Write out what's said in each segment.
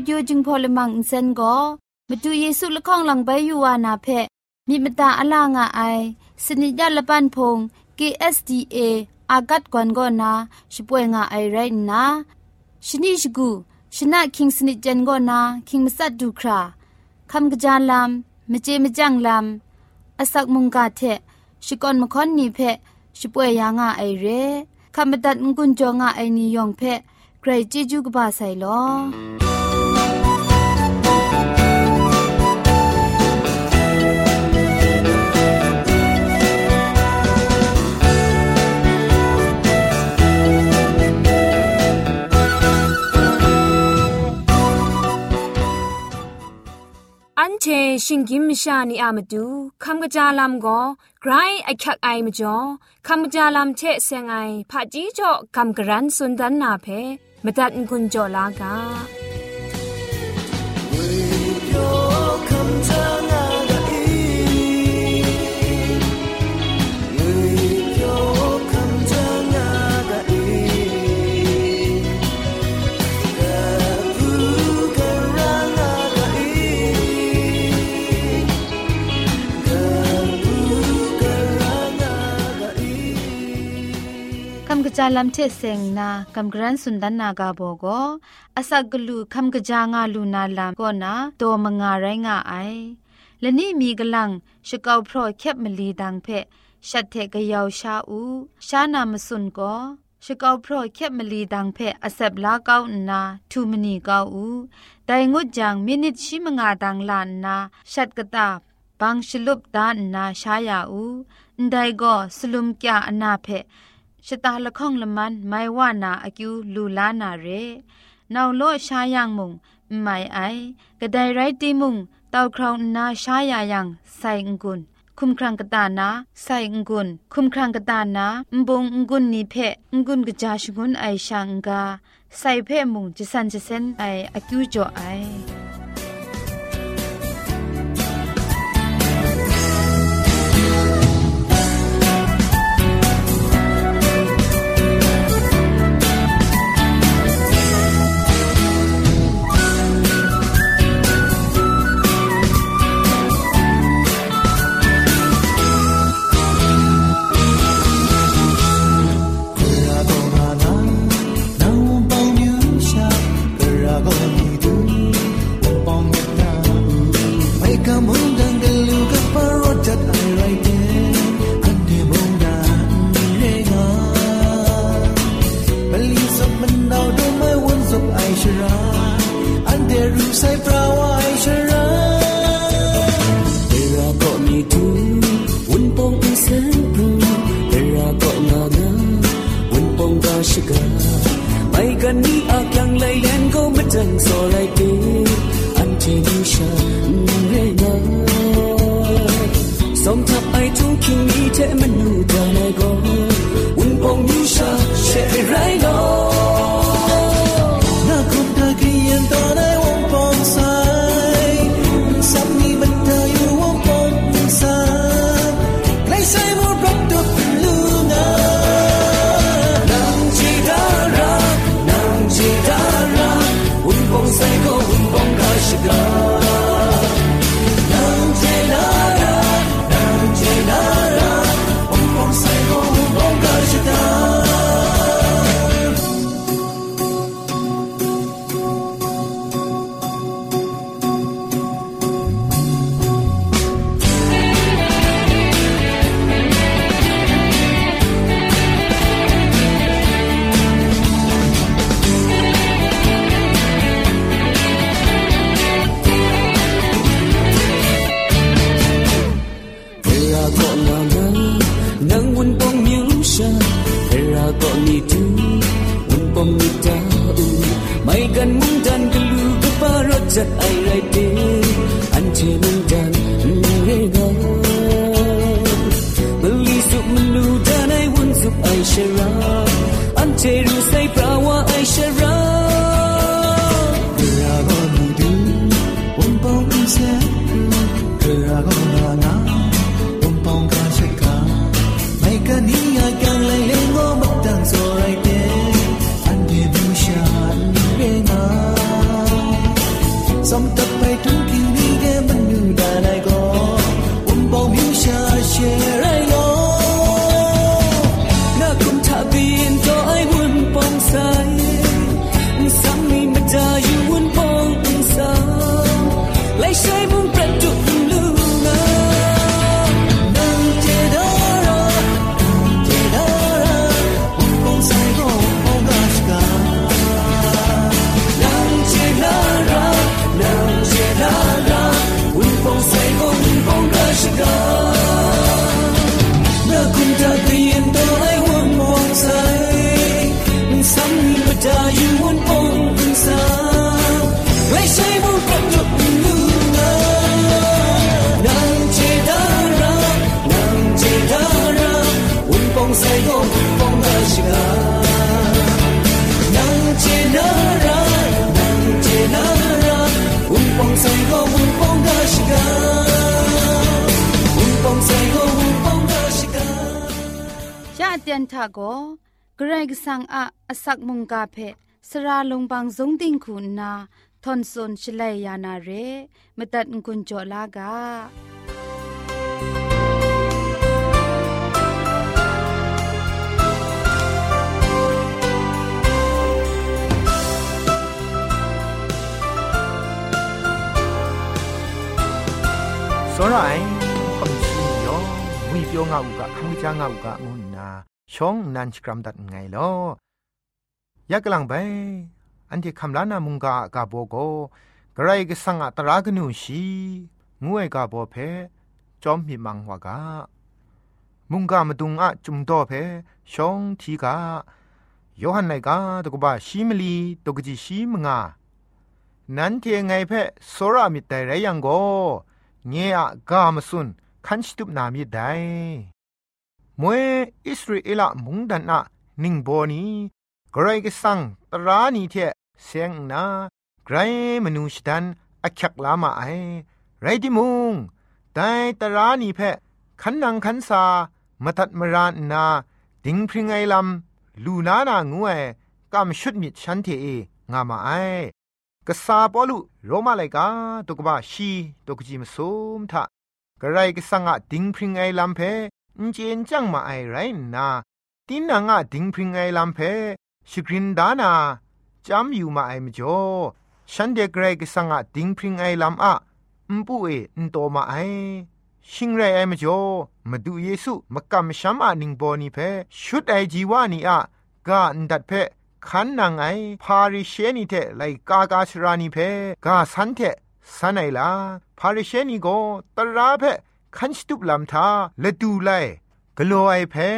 AWR Radio จึงพอลมังอินเซนก็มาดูเยซูละข้องหลังใบยูวานาเพมีมตาอลางอไอสนิจยาละปันพง KSDA อากัดกวนก็นาช่วยงาไอไรนะชนิชกูชนะคิงสนิจันก็นาคิงมัสัดดูคราคำกระจายลำมเจมจังลำอาศักมุงกาเทชิกอนมคอนนีเพช่วยยางาไอเรคำบัดงกุนจงาไอนิยองเพใครจีจูกบาไซลอ เชชิงกิมชานีอามาดูคำกระจาลำก็ไกรไอคักไอมาจ่อคำกระจาลำเชเซงไอผาจีจ่อคำกระรันสุนดันนาเพมตัดกุญจ่อลากา จาลัมเทเซงนากำกรันสุนดันนากาโบโกอาศักกลูคำกะจางาลูนาลามก็นาโตมงาไรงาไอและนี่มีกลังชกาวพรอแคบมลีดังเพชัดเทกยาวชาอูชานามสุนก็ชกาวพรอแคบมลีดังเพอเซบลาเกานาทูมนีเกาอูไดงุดจังมินิชิมงาดังลานนาชัดกะตาบางชลุบดานนาชายาอูไดก็สลุมกะอนาเพ ชะตาละข้องละมันไม่ว่านาอากิวลูลานาเรนาวโลชายังมุงไม่ไอกระไดไรตีมุงเต้าคราวนาชายายังใส่งกุนคุมครังกตานาใส่งกุนคุมครังกตานาบงงกุนนีเพงกุนกะจาชกุนไอชังกาใส่เพมุงจิสันจิเซนไออากิวจ่อไอ So all I do. I'm ทาโกเกรกสังอะอสักมุงกาเพสระลงบางสงติงคุณนาทอนซนชลัยยานาเรมตัดกุญจลากาစောရိုင်းခွန်စီယောဝီပြောငါဥကခမချာငါဥကမွန်နာ ช่องนันสกรัมดัดไงลอยากกลังไปอันที่คำลานามุงกากาโบโกกระไรก็สังอัตรากนูชีงวยกาโบเพจอมมีมังวากามุงกามาดุงอะจุมโตเพช่องทีกาโยฮันไนกาตกบะชีมลีตกจิชีมงานั้นเทียงไงเพโซรามิแต่ไรยังโกเงียกามสุนคันชิตุบนามิได้ มวยอิสราเอลมุงดันนะนิงโบนีกรก็สังตรานีเทเสียงนาไกรมนุษย์ดันอักยักลามาไอไรดิมุงแต่ตรานีเพขันนังขันสามาตัดมรานนาดิงพริงไอลำลูนานางูเอกำชุดมิดฉันเทเองามาไอกษาปอลุโรมาไลกาตุกบาชีตุกจิมซุมทะกระไรก็สังอะดิงพริงไอลำเพ นเจนจังมาไอไรนาตินนางะดิงพริงไอลำเพชกรินดานาจำอยู่มาไอมจ่อฉันเดกเรกสังะดิงพริงไอลำอะมปุเออนโตมาไอชิงไรไอมจ่อมาดูเยซูมากำชัมอานิงโบนีเพชุดไอจีวานีอะกาอันดัดเพขันนางไอพาริเชนีเทไลกากาชรานีเพกาสันเทสันไอลาพาริเชนีโกตราเพ คันสตุบลำทาละดูไลกลัวไอแพ้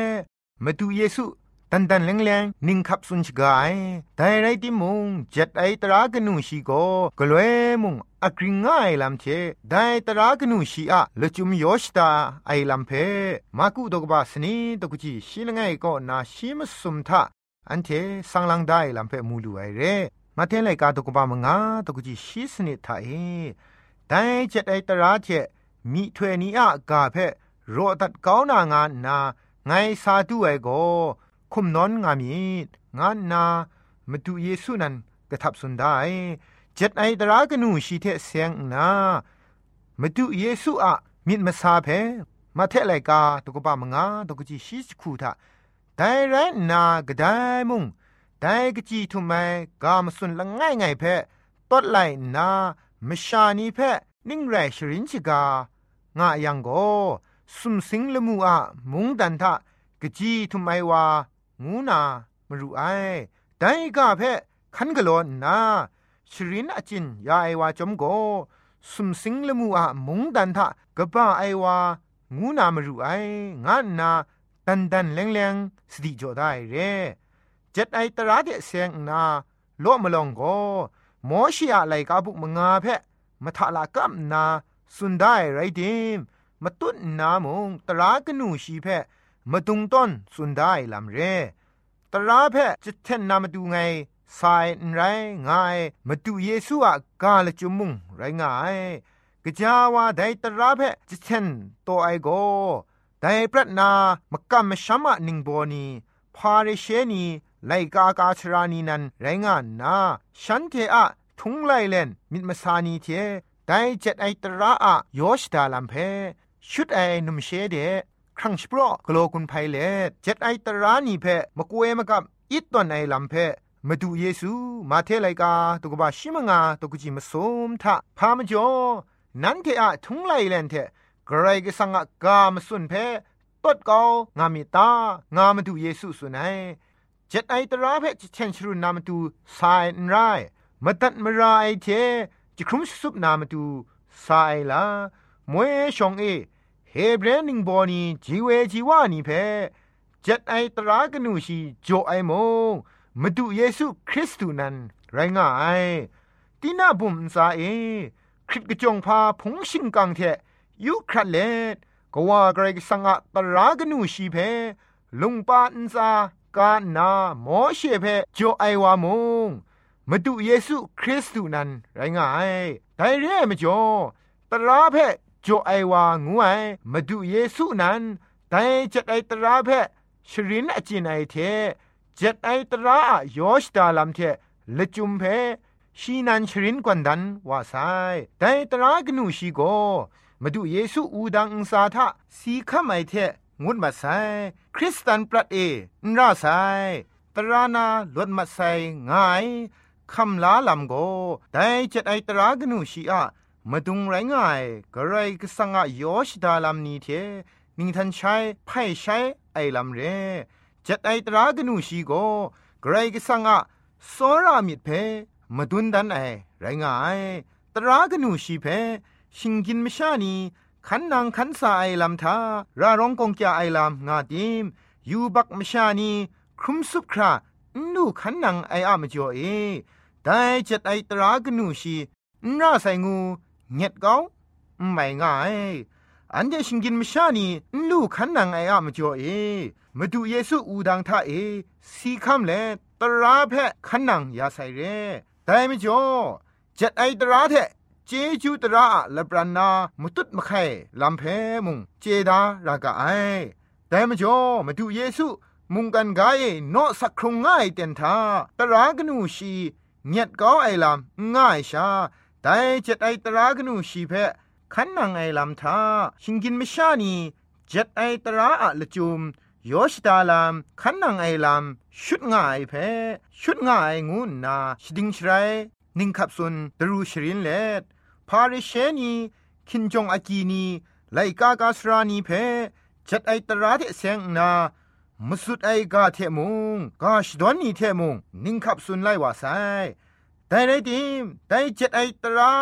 มาดูเยซูตันตันแรงแรงนิ่งขับสุนชกายแต่ไรที่มุงจัดไอตรากนูชีโกกลัวมุงอักริงง่ายลำเชได้ตรากนูชีอะละจุมยอชตาไอลำเพมากุดกบาสนีตกุจีชีลงไงก็นาชิมสุมทาอันเทสังลังได้ลำเพมูลูไอเรมาเทนไลกาตกบามงาตกุจีชีสนิทาเอแต่จัดไอตราเจ มีถวยนี้อะกาเพโรตัดก้าวนางานนาไงซาดูไอโกคุมนอนงามีงานนามาดูเยซูนันกระทับสุนได้เจ็ดไอตรากนูชีเทเสียงนามาดูเยซูอะมิดมาซาเพมาเทไลกาตุกบะมงาตุกจีชิสคูทาไดไรนากระไดมุงไดกจีทุไมกามสุนละง่ายไงเพตดไลนา มชานีเพนิ่งแรชรินชิกา งะยังโกสุมสิงละมูอะมุงดันทะกะจีทุไมวางูนามรูไอไดกะเพคันกะโลนาชรินอจินยาไอวาจอมโกสุมสิงละมูอะมุงดันทะกะบ้าไอวางูนามรูไองะนาดันดันแรงแรงสติจอได้เรเจ็ดไอตระเดเสียงนาโลมลองโกมอชิอะไลกาบุกมงาเพมทะละกัมนา สุนได้ไรเดมมาตุนนามงตรากนูชีเพมาตุงต้นสุนได้ลำเรตราเพจะเทนนามาดูไงสายไรง่ายมาดูเยซูอะกาลจุมุงไรง่ายกะจาวาไดตราเพจะเทนโตไอโกไดปรัตนามกำมชัมะนิงโบนีพาเรเชนีไลกากาชรานีนันไรงานนาฉันเทอะทุงไลเลนมิดมาสานีเท ไดเจ็ดไอตระอะโยชดาลัมเพชุดไอนุมเชเดครั้งสปรอกโลกุนไพเลเจ็ดไอตระนี่เพมกเวมกับอิตตอนไอลัมเพมาดูเยซูมาเทไลกาตุกบาชิมงาตุกจิมสมทะพามจอนันเทอะทุงไลเลนเทกรายกสังกามสุนเพตดกางามิตางามาดูเยซูสุนัยเจ็ดไอตระเพจเชนชรุนนามาดูสายนไรมาตัดมรายเท จิครุมสุบนามาดูสายลามวยชองเอเฮเบรนิงบอนีจีเวจีวานีเพจัดไอตรากนูชีโจไอโมมาดูเยซูคริสต์นั้นไรง่ายตีน่าบุมซาเอคริสกจงพาพงชิงกังเทยุครัดเลดก็ว่าไกรสังอะตรากนูชีเพลุงปาอินซากานาหมอเชเพโจไอวามง มาดูเยซูคริสต์นั้นไรงายแต่เร่ไม่จอตราเพจ่อไอวางูไอมาดูเยซูนั้นแต่จะไอตราเพชรินอจินไอเทจ็ดไอตระยอชดาลัมเทละจุมเพชีนันชรินกวนดันว่าไซแต่ตรากนูชีโกมาดูเยซูอูดังอุสาทะสีขมไอเทงุดมาไซคริสตันปรัดเอนราไซตรานาลวดมาไซง่าย คำลาลำโกแต่จ็ดไอตรากนูชีอะมาดุงไรง่ายกระไรก็สังอายอชดาลำนี้เทนิงทันใช้ไพ่ใช้ไอลำเรจัดไอตรากนูชีโกไกรก็สังอะสรามิดเพมาดุนดันไอไรงายตรากนูชีเพชิงกินไม่ชานีขันนางขันสาไอลำทาราร้องกงจาไอลำงาดิมยูบักมชานีครุมสุบครานูขันนางไออะมจ่อเอ แต่จัดไอตรากนูชีน่าใส่งูเงียดเกาไม่ง่ายอันเดชิงกินมชานีลูกขันนางไออะมจ่อเอมาดูเยซูอูดังท่าเอสีคำเลตราเพะขันนังยาใส่เรแต่ไม่จ่อจัดไอตราเทเจจูตระละปรานามุตุดมะไข่ลำเพมุงเจดารากาไอแต่ไม่จ่อมาดูเยซูมุงกันกายโนสักครงง่ายเต็นทาตรากนูชี เงียดก้าไอลำง่ายชาแต่จัดไอตรากนูชีเพะขันนังไอลำทาชิงกินไม่ชานีจัดไอตราอะละจุมโยชดาลามขันนางไอลามชุดง่ายเพชุดง่ายงูนาชดิงชไรนิงขับสุนดรูชรินเลดพาริเชนีคินจงอากีนีไลกากาสรานีเพจัดไอตราเทเซงนา มสุดไอกาเทมุงกาชดอนนีเทมุงนิงขับสุนไลวาไซแต่ไรดิมแต่จัดไอตรา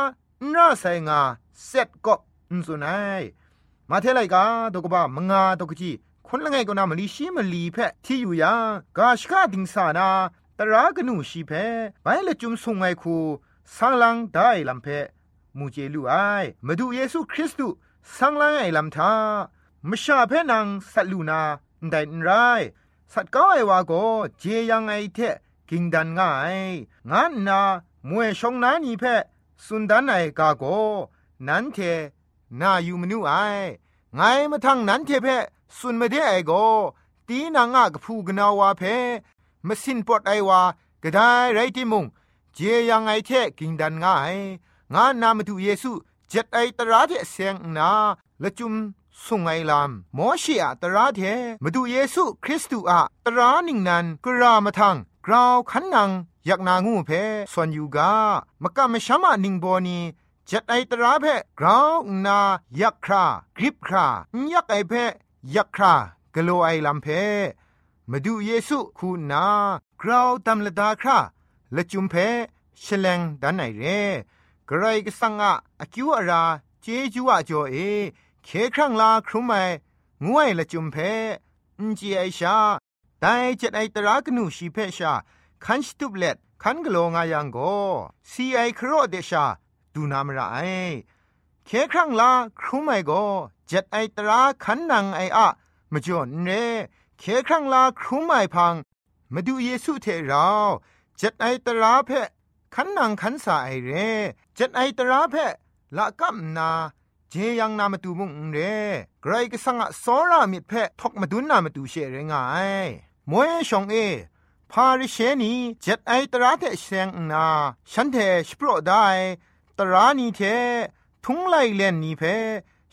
น่าไซงาเซ็ตก็อุนสุนัยมาเทไลกาตกบ้ามงาตกจีคนละไงก็นามลีชีมลีเพที่อยู่ยากาชกาดิงสานาตรากนูชีเพไปละจุมสุงไงคูสังลังได้ลำเพมูเจลูไอมาดูเยซูคริสต์สังลังไอลำทามชาเพนังสัตลูนา ได้ไรสัตก้าไอวาโกเจยังไอเทกิงดันง่ายงานนามวยชงนานีเพสุนดันไอกาโก นันเทนาอยู่มนูไอไงมาทางนั้นเทเพสุนไม่ได้ไอโก ตีนางะกพูกนาวาเพมสินปอดไอวากระได้ไรที่มุงเจยังไอเทกิงดันง่าย งานนามาดูเยซูเจ็ดไอตราเทเสียงนาละจุม สุงไอลามมอชีอะตราเทมาดูเยซูคริสต์อะตรานิงนันกรามาทังกราวขันนังอยากนางูเพส่วนอยู่กามกะมะชะมะนิงโบนีจัดไอตราเพกราวนายักครากริบครายักไอเพยักครากโลไอลัมเพมาดูเยซูคูนากราวตำละดาคราละจุมเพชลงดันไอเรกรกสังอะอคิวอาราเจจูอะจอเอ เคครั้งลาครุไมงวยละจุมเพอินจีไอชาไดเจ็ดไอตรากนูชีเพชาคันสตุบเล็ดคันกโลงายังโกซีไอครอเดชาดูนามระไอเคครั้งลาครุไมโกเจ็ดไอตราขันนังไออะมจ่อนเรเคครั้งลาครุไมพังมาดูเยซูเทเราเจ็ดไอตราเพขันนังขันสาไอเรเจ็ดไอตราเพละกัมนา เจยังนามาตูมุงเร่ไกรก็สังอะสอรามิดเพทอกมาดุนนามาตูเชเรงายมวยชองเอพาริเชนีเจ็ดไอตราเทเซงนาฉันเทสโปรได้ตรานีเททุงไลเลนนีเพ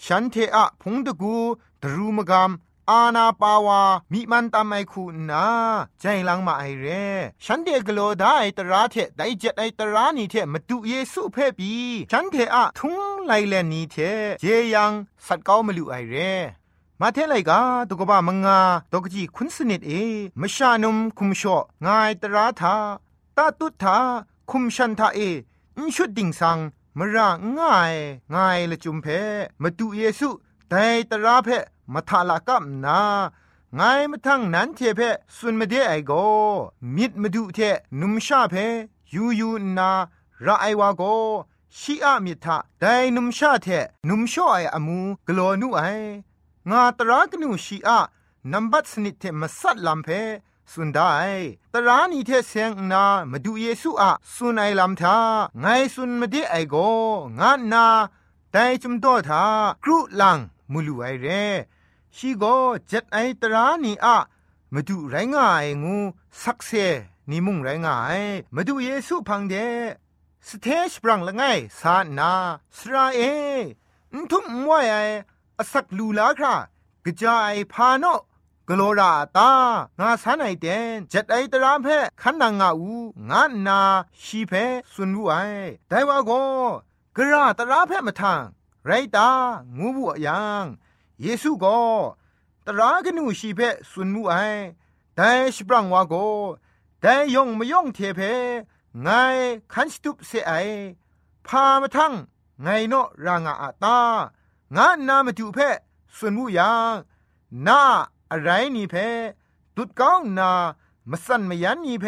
ฉันเทอะพงตะกูตรูมกาม อาณาปาวามีมันตามไอคูนาใจลังมาไอเรฉันเดกโลได้ตราเทไดเจ็ดไอตรานีเทมาดูเยซูเพ่ปีฉันเทอะทุงไลเลนนีเทเจยังสัตเก้ามาลูไอเรมาเทไลกาตุกบะมังงาตกจีคุณสนิดเอมชานุมคุมชองายตราทาตาตุทาคุมชันทาเออินชุดดิ่งสังมระง่ายง่ายละจุมเพมาดูเยซู แต่ตราเพมาทาลากับนาไงมาทั้งนั้นเทเพสุนมาเดไอโกมิดมาดูเทนุมชาเพยูยูนาระไอวาโกชีอะมิทะไดนุมชาเทนุมชอไออมูกลอนุไองาตรากนูชีอะนัมบัตสนิทเทมาสัดลำเพสุนได้ตรานีเทเซงนามาดูเยซูอะสุนไอลำทาไงสุนมาเดไอโกงานาแต่จุมโตทากรุลัง มุลูไอเรชีโกเจ็ดไอตรานีอะมาดูไรง่ายงูสักเซนิมุงไรง่ายมาดูเยซูพังเดสเทชปรังละไงสานาสราเออุทุมมวยไออสักลูลาครากระจายพาโนกโลราตางาสันไอเดนจัดไอตรามเพขันนางาอูงานนาชีเพสุนวูไอแต่ว่าโกกระตราเพมาทาง ไรตางูบุยังเยซูก็ตรากนูชีเพสุนมูไอแต่สปรังวาโกแต่ยงไม่ยงเทเพไงคันสตุปเสไอพามาทั้งไงเนาะรางอาตางานนามาดูเพสุนมูยังนาอะไรนี่เพตุดก้องนามาสันมายันนี่เพ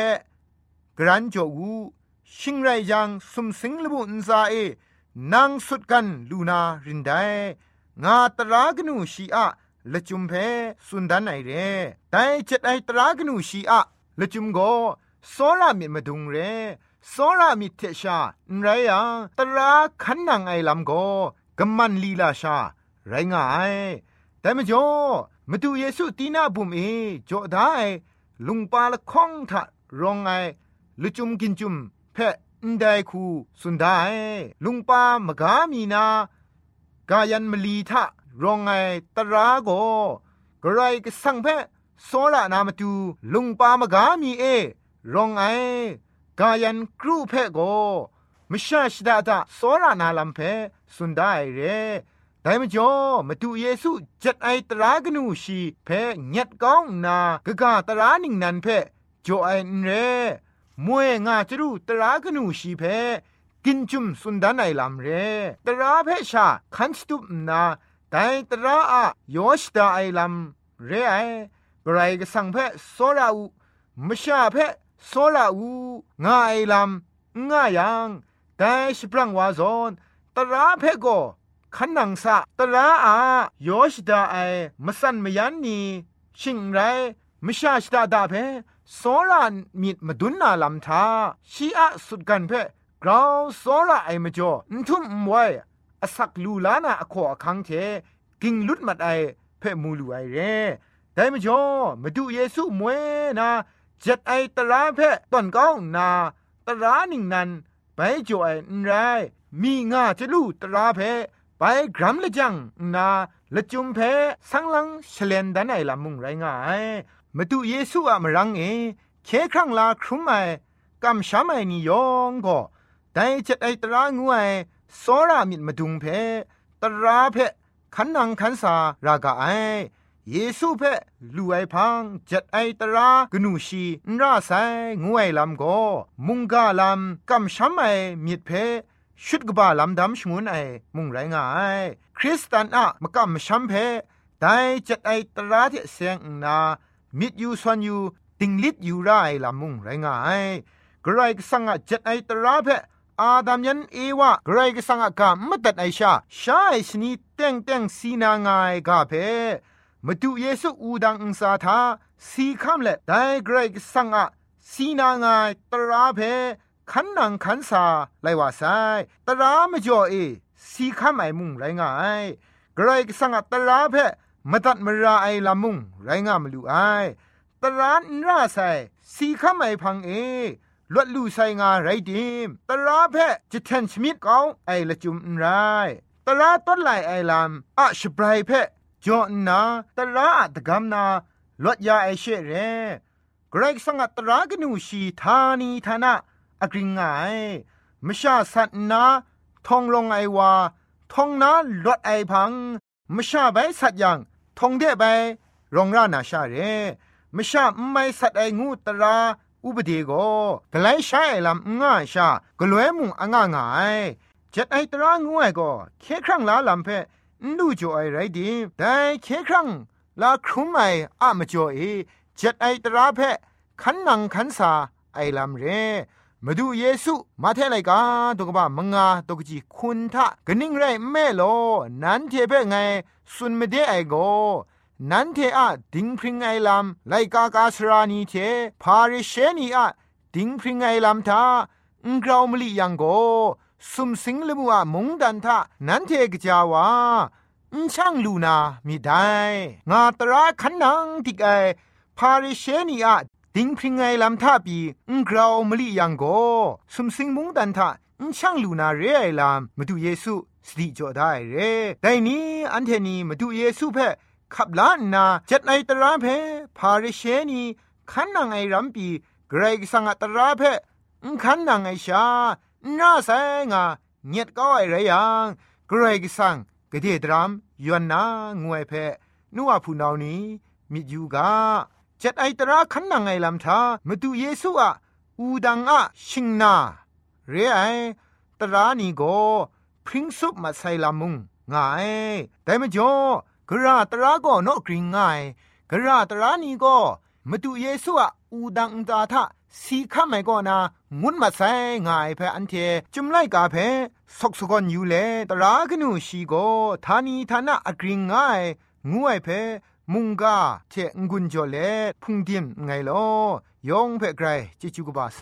กรันจอูชิงไรยังสุมสิงลบุนซาเอ นางสุดกันลูนารินไดงาตรากนูชีอะละจุมเพสุนดันไอเรแต่เจ็ดไอตรากนูชีอะละจุมโกโซรามิมาดุงเรโซรามิเทชาไรยังตราขันนางไอลำโกกำมันลีลาชา ไรงายแต่มจ่อมาดูเยซูตีนาบุมเอจ่อได้ลุงปาละข้องทะรองไอลุจุมกินจุมเพะ นไดคูสุนไดลุงปามกามีนากายันมลีทะรองไงตราโกกระไรก็สังเพโซระนามตูลุงปามกามีเอ รองไอกายันครูเพโกมชาชดาตาโซระนาลัมเพสุนได้เรแต่มจ่อมาดูเยซูจัดไอตรากนูชีเพญัดก้องนากะกาตรานิงนันเพจ่อไอเร มวยงาจรูตรากนูชีเพกินจุมสุนดานไอลำเรตราเพชาคันสตุปนาแต่ตราอะยอชดาไอลำเรไอกรายกสังเพโซราอูมชาเพโซราอูงาไอลำงายังแต่สปรังวาซอนตราเพโกขันนังสะตราอายอชดาไอมสันมยันนีชิงไรมชาชดาดาเพ โซรามิดมาดุนนาลำทาชีอะสุดกันเพกราวโซราไอมาจ่อนทุ่มไว้อสักลูลานาอขอคังเทกิงลุดมัดไอเพมูลูไอเร่แต่มาจ่อมาดูเยซูมวยนาจัดไอตราเพตอนก้องนาตราหนึ่งนั้นไปจ่อไอนไรมีงาจะลูตราเพไปกรัมละจังนาละจุมเพสังลังเฉลนดันไอละมุงไรงาย มาดูเยซูอะมรังเอเคครั้งลาครุมไอกำช้ำไอนิยองก็แต่จัดไอตรางูไอโซรามิดมาดุงเพตราเพขันนังขันสารากาไอเยซูเพลูไอพังจัดไอตรากนูชีนราไซงวยลำโกมุงกาลำกำช้ำไอมิดเพชุดกบาลำดำชงวนไอมุงไรงายคริสตันอะมกำช้ำเพแต่จัดไอตราที่เสียงนา มิดยูสวนยูติงลิดยูไรลำมุงไรงายกรายสังอะจัดไอตราเพอาดามยันเอวะกรกสังกามมตัดไอชาชาไอสนีเต็งเต็งสีนางายกาเพมาดูเยซูอูดังอุสาทาสีคำเละไดไกรกสังอะสีนางายตราเพขันนังขันสาไลว่าไซตรามจ่อเอสีคำไอมุงไรงายกรกสังอะตราเพ มตัดมราไอลามุงไรงามลูไอตรานราไซสีคำไอพังเอลวดลู่ไซงาไรดิมตราเพจะแทนชมิดเกาไอละจุมไรตราต้นไหลไอลามอะชบรายเพจอนาตราอะตะกำนาลวดยาไอเชเรกรกสังตรากนูชีธานีธนาอกริงไงมชาสัตนาทองลงไอวาทองนาลวดไอพัง มชาใบสัตยังทองเดใบรองรานาชาเรมชาไม่สัตไองูตราอุปเดโกกไลใช้ลำง่าชากลวยมุงอ่างง่ายจัดไอตรางวยก็เคครั้งลาลำเพนูจ่อไอไรดีแต่เคครั้งลาครุมไออะมจ่อเอจัดไอตราเพขันนังขันสาไอลำเร มาดูเยซูมาเทไลกาตกบ้ามงาตกจีคุณทะกนิ่งไรแม่โลนั้นเทเปไงสุนไม่ได้ไอโกนันเทอะดิงพริงไอลำไลกากาสรานีเทพาริเชนีอะดิงพริงไอลำทาอุกราวมลียังโกสุมสิงลมัวมงดันทานันเทกจาวาอุช่างลูนามีได้งาตราขันนังติกไอพพาริเชนีอะ ดิงพริงไงลำท่าปีอุงกราวมลิยังโกสมสิงมุงดันทะอุช่างลูนาเรไอลามมาดูเยซูสติจ่อได้เรแต่นี้อันเทนีมาดูเยซูเพ่ขับล้านนาจัดในตราเพพาริเชนีขันนางไอรัมปีเกรกสังตราเพขันนางไอชาหน้าแสงาเงียดก็ไอไรยังเกรกสังกเดดรามยวนนางวยเพนัวผู้นานี้มิดยูกา จัดไอตราขันนางไอลำทามาดูเยซูอะอูดังอะชิงนาเรไอตรานีโกพริ้งซุปมาใส่ลามุงง่ายแต่มจ่อกระตราก็นกกริงง่ายกระตรานีก็มาดูเยซูอะอูดังตาทะสีข้าไม่ก็นางุนมาใส่ง่ายเพออันเทจุมไล่กาเพสกสกอนอยู่เลตรากนูชีโกทานีทานะอกริงง่ายงวยเพ มุงกาเทงุนจอเลพุงดิมไงลอยองเพไกรจิจูกบาไซ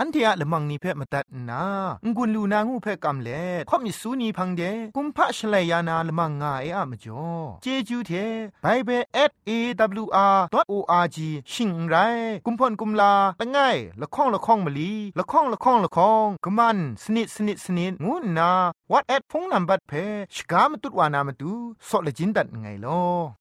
อันเทียละมังนิเพ่มาตัดนางุนลูนางูเพ่กำเล่ข่อมิสูนีพังเดกุมพะชเลยานาละมังงาเออะมจ่อเจจูเทไบเบิล @awr.org ชิงไรกุมพ่นกุมลาละไงละข้องละข้องมะลีละข้องละข้องละข้องกะมันสนิดสนิดสนิดงูนา what at พงนัมบัดเพ่ชกามตุดวานามตุซอเลจินดัดไงลอ